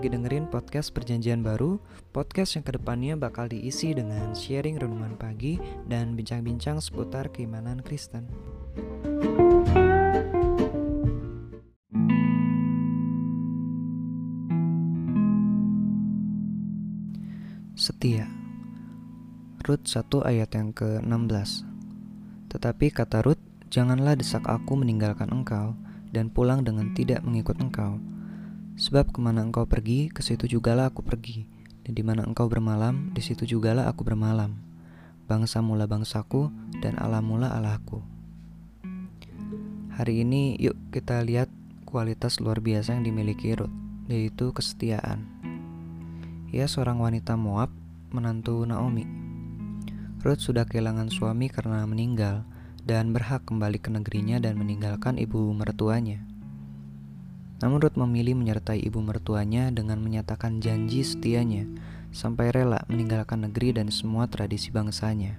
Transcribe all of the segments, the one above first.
lagi dengerin podcast Perjanjian Baru, podcast yang ke depannya bakal diisi dengan sharing renungan pagi dan bincang-bincang seputar keimanan Kristen. Setia. Rut 1 ayat yang ke-16 Tetapi kata Rut, janganlah desak aku meninggalkan engkau dan pulang dengan tidak mengikut engkau Sebab ke mana engkau pergi, ke situ jugalah aku pergi, dan di mana engkau bermalam, di situ jugalah aku bermalam. Bangsa mula bangsaku, dan Allah mula Allahku. Hari ini yuk kita lihat kualitas luar biasa yang dimiliki Ruth, yaitu kesetiaan. Ia seorang wanita Moab, menantu Naomi. Ruth sudah kehilangan suami karena meninggal, dan berhak kembali ke negerinya dan meninggalkan ibu mertuanya. Namun Ruth memilih menyertai ibu mertuanya dengan menyatakan janji setianya sampai rela meninggalkan negeri dan semua tradisi bangsanya.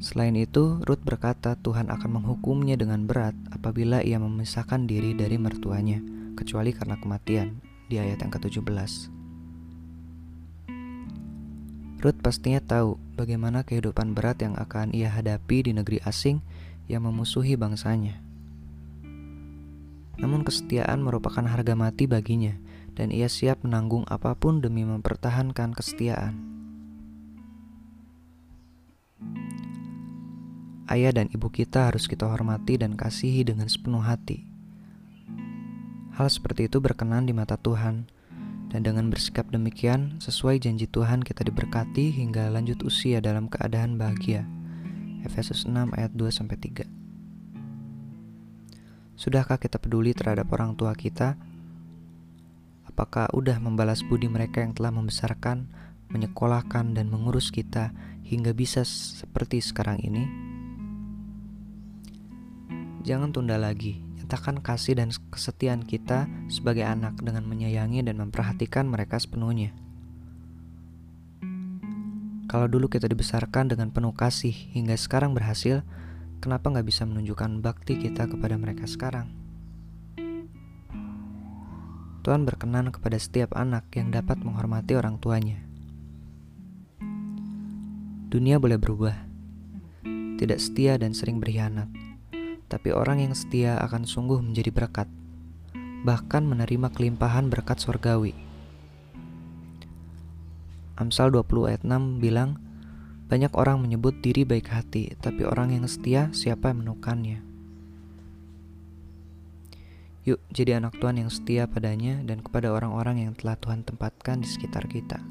Selain itu, Ruth berkata Tuhan akan menghukumnya dengan berat apabila ia memisahkan diri dari mertuanya, kecuali karena kematian, di ayat yang ke-17. Ruth pastinya tahu bagaimana kehidupan berat yang akan ia hadapi di negeri asing yang memusuhi bangsanya. Namun kesetiaan merupakan harga mati baginya dan ia siap menanggung apa pun demi mempertahankan kesetiaan. Ayah dan ibu kita harus kita hormati dan kasihi dengan sepenuh hati. Hal seperti itu berkenan di mata Tuhan, dan dengan bersikap demikian, sesuai janji Tuhan kita diberkati hingga lanjut usia dalam keadaan bahagia. Efesus 6 ayat 2 3. Sudahkah kita peduli terhadap orang tua kita? Apakah udah membalas budi mereka yang telah membesarkan, menyekolahkan, dan mengurus kita hingga bisa seperti sekarang ini? Jangan tunda lagi, nyatakan kasih dan kesetiaan kita sebagai anak dengan menyayangi dan memperhatikan mereka sepenuhnya. Kalau dulu kita dibesarkan dengan penuh kasih hingga sekarang berhasil, kenapa nggak bisa menunjukkan bakti kita kepada mereka sekarang? Tuhan berkenan kepada setiap anak yang dapat menghormati orang tuanya. Dunia boleh berubah, tidak setia dan sering berkhianat, tapi orang yang setia akan sungguh menjadi berkat, bahkan menerima kelimpahan berkat sorgawi. Amsal 20 ayat 6 bilang, banyak orang menyebut diri baik hati, tapi orang yang setia siapa yang menemukannya? Yuk, jadi anak Tuhan yang setia padanya dan kepada orang-orang yang telah Tuhan tempatkan di sekitar kita.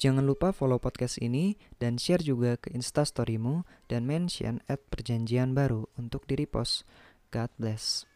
Jangan lupa follow podcast ini dan share juga ke instastorymu dan mention at perjanjian baru untuk di repost. God bless.